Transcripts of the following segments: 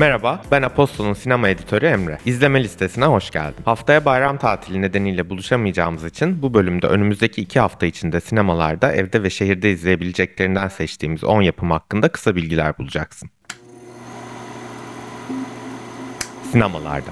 Merhaba, ben Apostol'un sinema editörü Emre. İzleme listesine hoş geldin. Haftaya bayram tatili nedeniyle buluşamayacağımız için bu bölümde önümüzdeki iki hafta içinde sinemalarda, evde ve şehirde izleyebileceklerinden seçtiğimiz 10 yapım hakkında kısa bilgiler bulacaksın. Sinemalarda.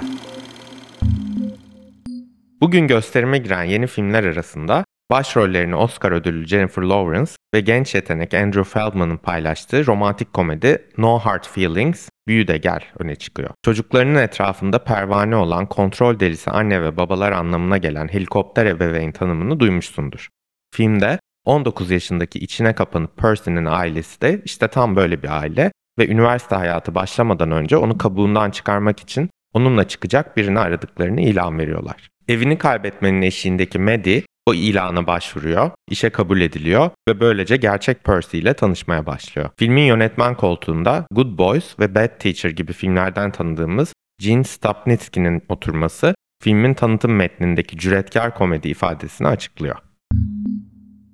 Bugün gösterime giren yeni filmler arasında başrollerini Oscar ödüllü Jennifer Lawrence ve genç yetenek Andrew Feldman'ın paylaştığı romantik komedi No Hard Feelings, Büyü de Gel öne çıkıyor. Çocuklarının etrafında pervane olan kontrol delisi anne ve babalar anlamına gelen helikopter ebeveyn tanımını duymuşsundur. Filmde 19 yaşındaki içine kapanıp Percy'nin ailesi de işte tam böyle bir aile ve üniversite hayatı başlamadan önce onu kabuğundan çıkarmak için onunla çıkacak birini aradıklarını ilan veriyorlar. Evini kaybetmenin eşiğindeki Maddie o ilana başvuruyor, işe kabul ediliyor ve böylece gerçek Percy ile tanışmaya başlıyor. Filmin yönetmen koltuğunda Good Boys ve Bad Teacher gibi filmlerden tanıdığımız Gene Stupnitsky'nin oturması filmin tanıtım metnindeki cüretkar komedi ifadesini açıklıyor.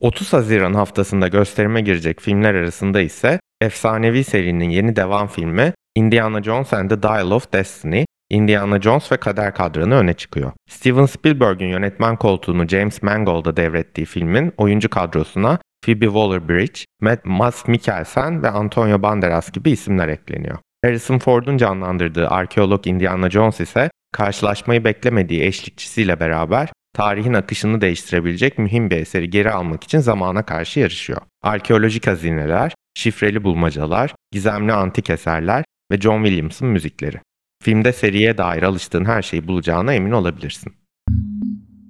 30 Haziran haftasında gösterime girecek filmler arasında ise efsanevi serinin yeni devam filmi Indiana Jones and the Dial of Destiny Indiana Jones ve Kader Kadranı öne çıkıyor. Steven Spielberg'ün yönetmen koltuğunu James Mangold'a devrettiği filmin oyuncu kadrosuna Phoebe Waller-Bridge, Matt, Mads Mikkelsen ve Antonio Banderas gibi isimler ekleniyor. Harrison Ford'un canlandırdığı arkeolog Indiana Jones ise karşılaşmayı beklemediği eşlikçisiyle beraber tarihin akışını değiştirebilecek mühim bir eseri geri almak için zamana karşı yarışıyor. Arkeolojik hazineler, şifreli bulmacalar, gizemli antik eserler ve John Williams'ın müzikleri. Filmde seriye dair alıştığın her şeyi bulacağına emin olabilirsin.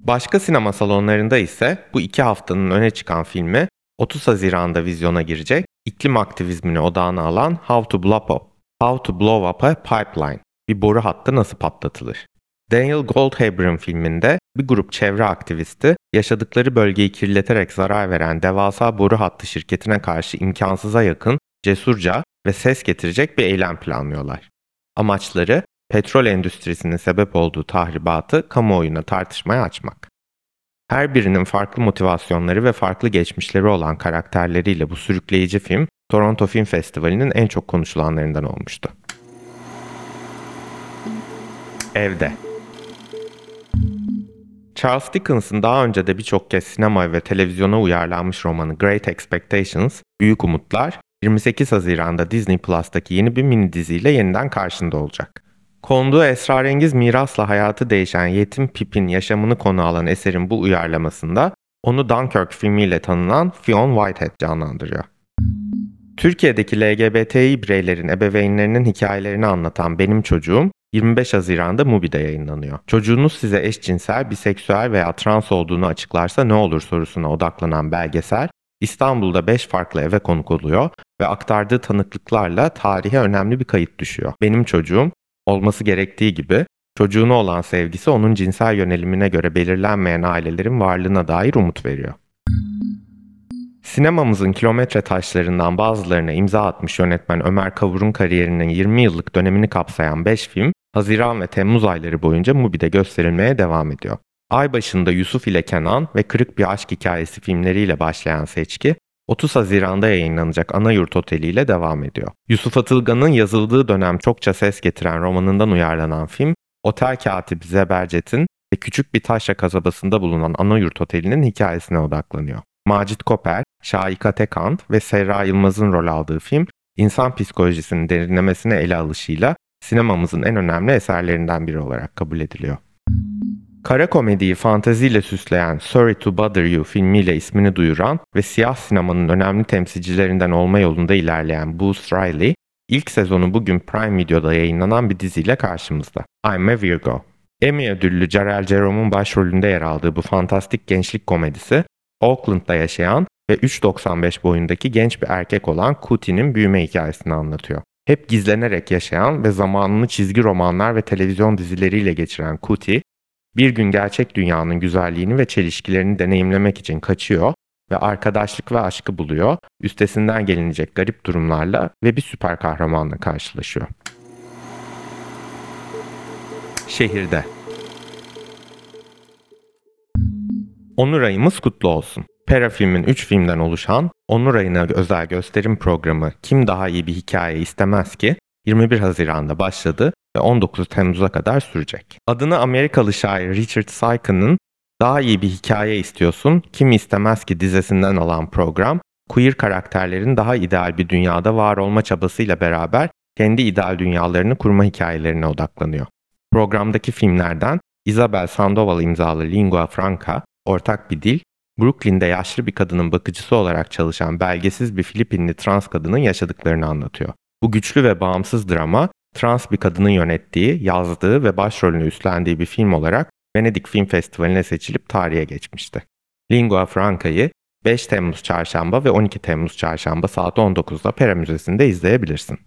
Başka sinema salonlarında ise bu iki haftanın öne çıkan filmi 30 Haziran'da vizyona girecek iklim aktivizmini odağına alan How to Blow Up, How to Blow Up a Pipeline, bir boru hattı nasıl patlatılır. Daniel Goldhaber'ın filminde bir grup çevre aktivisti yaşadıkları bölgeyi kirleterek zarar veren devasa boru hattı şirketine karşı imkansıza yakın, cesurca ve ses getirecek bir eylem planlıyorlar. Amaçları petrol endüstrisinin sebep olduğu tahribatı kamuoyuna tartışmaya açmak. Her birinin farklı motivasyonları ve farklı geçmişleri olan karakterleriyle bu sürükleyici film Toronto Film Festivali'nin en çok konuşulanlarından olmuştu. Evde Charles Dickens'ın daha önce de birçok kez sinema ve televizyona uyarlanmış romanı Great Expectations, Büyük Umutlar, 28 Haziran'da Disney Plus'taki yeni bir mini diziyle yeniden karşında olacak. Konduğu esrarengiz mirasla hayatı değişen yetim Pip'in yaşamını konu alan eserin bu uyarlamasında onu Dunkirk filmiyle tanınan Fionn Whitehead canlandırıyor. Türkiye'deki LGBTİ bireylerin ebeveynlerinin hikayelerini anlatan Benim Çocuğum 25 Haziran'da Mubi'de yayınlanıyor. Çocuğunuz size eşcinsel, biseksüel veya trans olduğunu açıklarsa ne olur sorusuna odaklanan belgesel İstanbul'da 5 farklı eve konuk oluyor ve aktardığı tanıklıklarla tarihe önemli bir kayıt düşüyor. Benim çocuğum olması gerektiği gibi çocuğuna olan sevgisi onun cinsel yönelimine göre belirlenmeyen ailelerin varlığına dair umut veriyor. Sinemamızın kilometre taşlarından bazılarına imza atmış yönetmen Ömer Kavur'un kariyerinin 20 yıllık dönemini kapsayan 5 film, Haziran ve Temmuz ayları boyunca Mubi'de gösterilmeye devam ediyor. Ay başında Yusuf ile Kenan ve Kırık Bir Aşk Hikayesi filmleriyle başlayan seçki, 30 Haziran'da yayınlanacak Ana Yurt Oteli ile devam ediyor. Yusuf Atılgan'ın yazıldığı dönem çokça ses getiren romanından uyarlanan film, otel katibi Zebercet'in ve küçük bir taşra kasabasında bulunan Ana Yurt Oteli'nin hikayesine odaklanıyor. Macit Koper, Şahika Tekant ve Serra Yılmaz'ın rol aldığı film, insan psikolojisinin derinlemesine ele alışıyla sinemamızın en önemli eserlerinden biri olarak kabul ediliyor. Kara komediyi fanteziyle süsleyen Sorry to Bother You filmiyle ismini duyuran ve siyah sinemanın önemli temsilcilerinden olma yolunda ilerleyen Booth Riley, ilk sezonu bugün Prime Video'da yayınlanan bir diziyle karşımızda. I'm a Virgo. Emmy ödüllü Jarell Jerome'un başrolünde yer aldığı bu fantastik gençlik komedisi, Oakland'da yaşayan ve 3.95 boyundaki genç bir erkek olan Cooty'nin büyüme hikayesini anlatıyor. Hep gizlenerek yaşayan ve zamanını çizgi romanlar ve televizyon dizileriyle geçiren Cootie, bir gün gerçek dünyanın güzelliğini ve çelişkilerini deneyimlemek için kaçıyor ve arkadaşlık ve aşkı buluyor, üstesinden gelinecek garip durumlarla ve bir süper kahramanla karşılaşıyor. Şehirde Onur ayımız kutlu olsun. Pera filmin 3 filmden oluşan Onur ayına özel gösterim programı Kim Daha iyi bir hikaye istemez ki 21 Haziran'da başladı ve 19 Temmuz'a kadar sürecek. Adını Amerikalı şair Richard Syke'ın daha iyi bir hikaye istiyorsun, kim istemez ki dizesinden alan program, queer karakterlerin daha ideal bir dünyada var olma çabasıyla beraber kendi ideal dünyalarını kurma hikayelerine odaklanıyor. Programdaki filmlerden Isabel Sandoval imzalı Lingua Franca, ortak bir dil, Brooklyn'de yaşlı bir kadının bakıcısı olarak çalışan belgesiz bir Filipinli trans kadının yaşadıklarını anlatıyor. Bu güçlü ve bağımsız drama, trans bir kadının yönettiği, yazdığı ve başrolünü üstlendiği bir film olarak Venedik Film Festivali'ne seçilip tarihe geçmişti. Lingua Franca'yı 5 Temmuz çarşamba ve 12 Temmuz çarşamba saat 19'da Pera Müzesi'nde izleyebilirsin.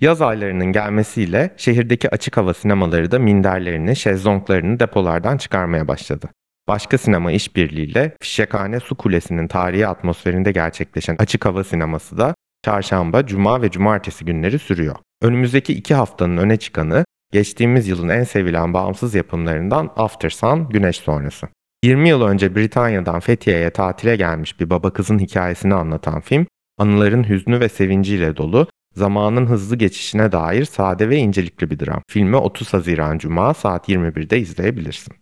Yaz aylarının gelmesiyle şehirdeki açık hava sinemaları da minderlerini, şezlonglarını depolardan çıkarmaya başladı. Başka sinema işbirliğiyle Fişekhane Su Kulesi'nin tarihi atmosferinde gerçekleşen açık hava sineması da çarşamba, cuma ve cumartesi günleri sürüyor. Önümüzdeki iki haftanın öne çıkanı geçtiğimiz yılın en sevilen bağımsız yapımlarından After Sun, Güneş Sonrası. 20 yıl önce Britanya'dan Fethiye'ye tatile gelmiş bir baba kızın hikayesini anlatan film, anıların hüznü ve sevinciyle dolu, zamanın hızlı geçişine dair sade ve incelikli bir dram. Filmi 30 Haziran Cuma saat 21'de izleyebilirsin.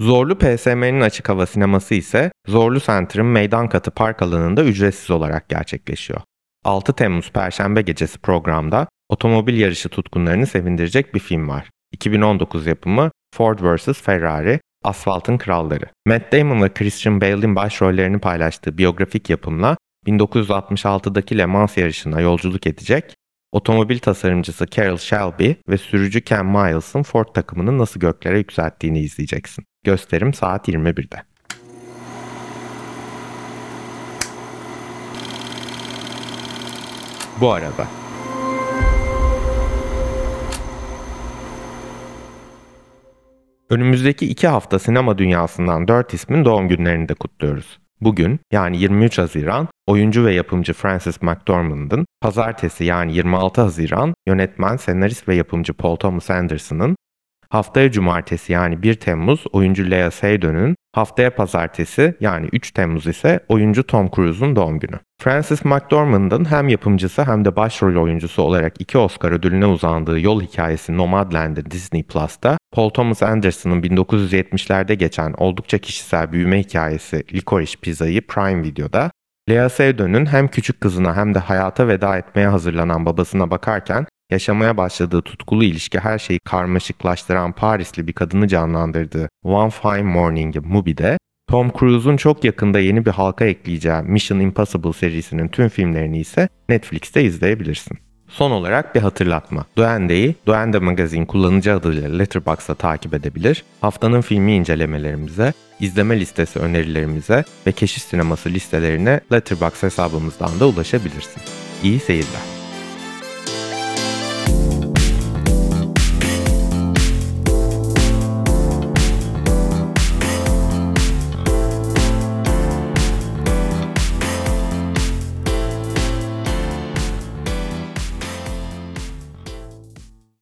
Zorlu PSM'nin açık hava sineması ise Zorlu Center'ın meydan katı park alanında ücretsiz olarak gerçekleşiyor. 6 Temmuz Perşembe gecesi programda otomobil yarışı tutkunlarını sevindirecek bir film var. 2019 yapımı Ford vs. Ferrari, Asfaltın Kralları. Matt Damon ve Christian Bale'in başrollerini paylaştığı biyografik yapımla 1966'daki Le Mans yarışına yolculuk edecek, otomobil tasarımcısı Carroll Shelby ve sürücü Ken Miles'ın Ford takımını nasıl göklere yükselttiğini izleyeceksin. Gösterim saat 21'de. Bu arada Önümüzdeki iki hafta sinema dünyasından dört ismin doğum günlerini de kutluyoruz. Bugün yani 23 Haziran oyuncu ve yapımcı Francis McDormand'ın, pazartesi yani 26 Haziran yönetmen, senarist ve yapımcı Paul Thomas Anderson'ın, haftaya cumartesi yani 1 Temmuz oyuncu Lea Seydoun'un, haftaya pazartesi yani 3 Temmuz ise oyuncu Tom Cruise'un doğum günü. Francis McDormand'ın hem yapımcısı hem de başrol oyuncusu olarak iki Oscar ödülüne uzandığı yol hikayesi Nomadland'ı Disney Plus'ta, Paul Thomas Anderson'ın 1970'lerde geçen oldukça kişisel büyüme hikayesi Licorice Pizza'yı Prime Video'da, Lea Seydoun'un hem küçük kızına hem de hayata veda etmeye hazırlanan babasına bakarken yaşamaya başladığı tutkulu ilişki her şeyi karmaşıklaştıran Parisli bir kadını canlandırdığı One Fine Morning'i Mubi'de Tom Cruise'un çok yakında yeni bir halka ekleyeceği Mission Impossible serisinin tüm filmlerini ise Netflix'te izleyebilirsin. Son olarak bir hatırlatma. Duende'yi Duende Magazine kullanıcı adıyla Letterboxd'da takip edebilir, haftanın filmi incelemelerimize, izleme listesi önerilerimize ve keşiş sineması listelerine Letterboxd hesabımızdan da ulaşabilirsin. İyi seyirler.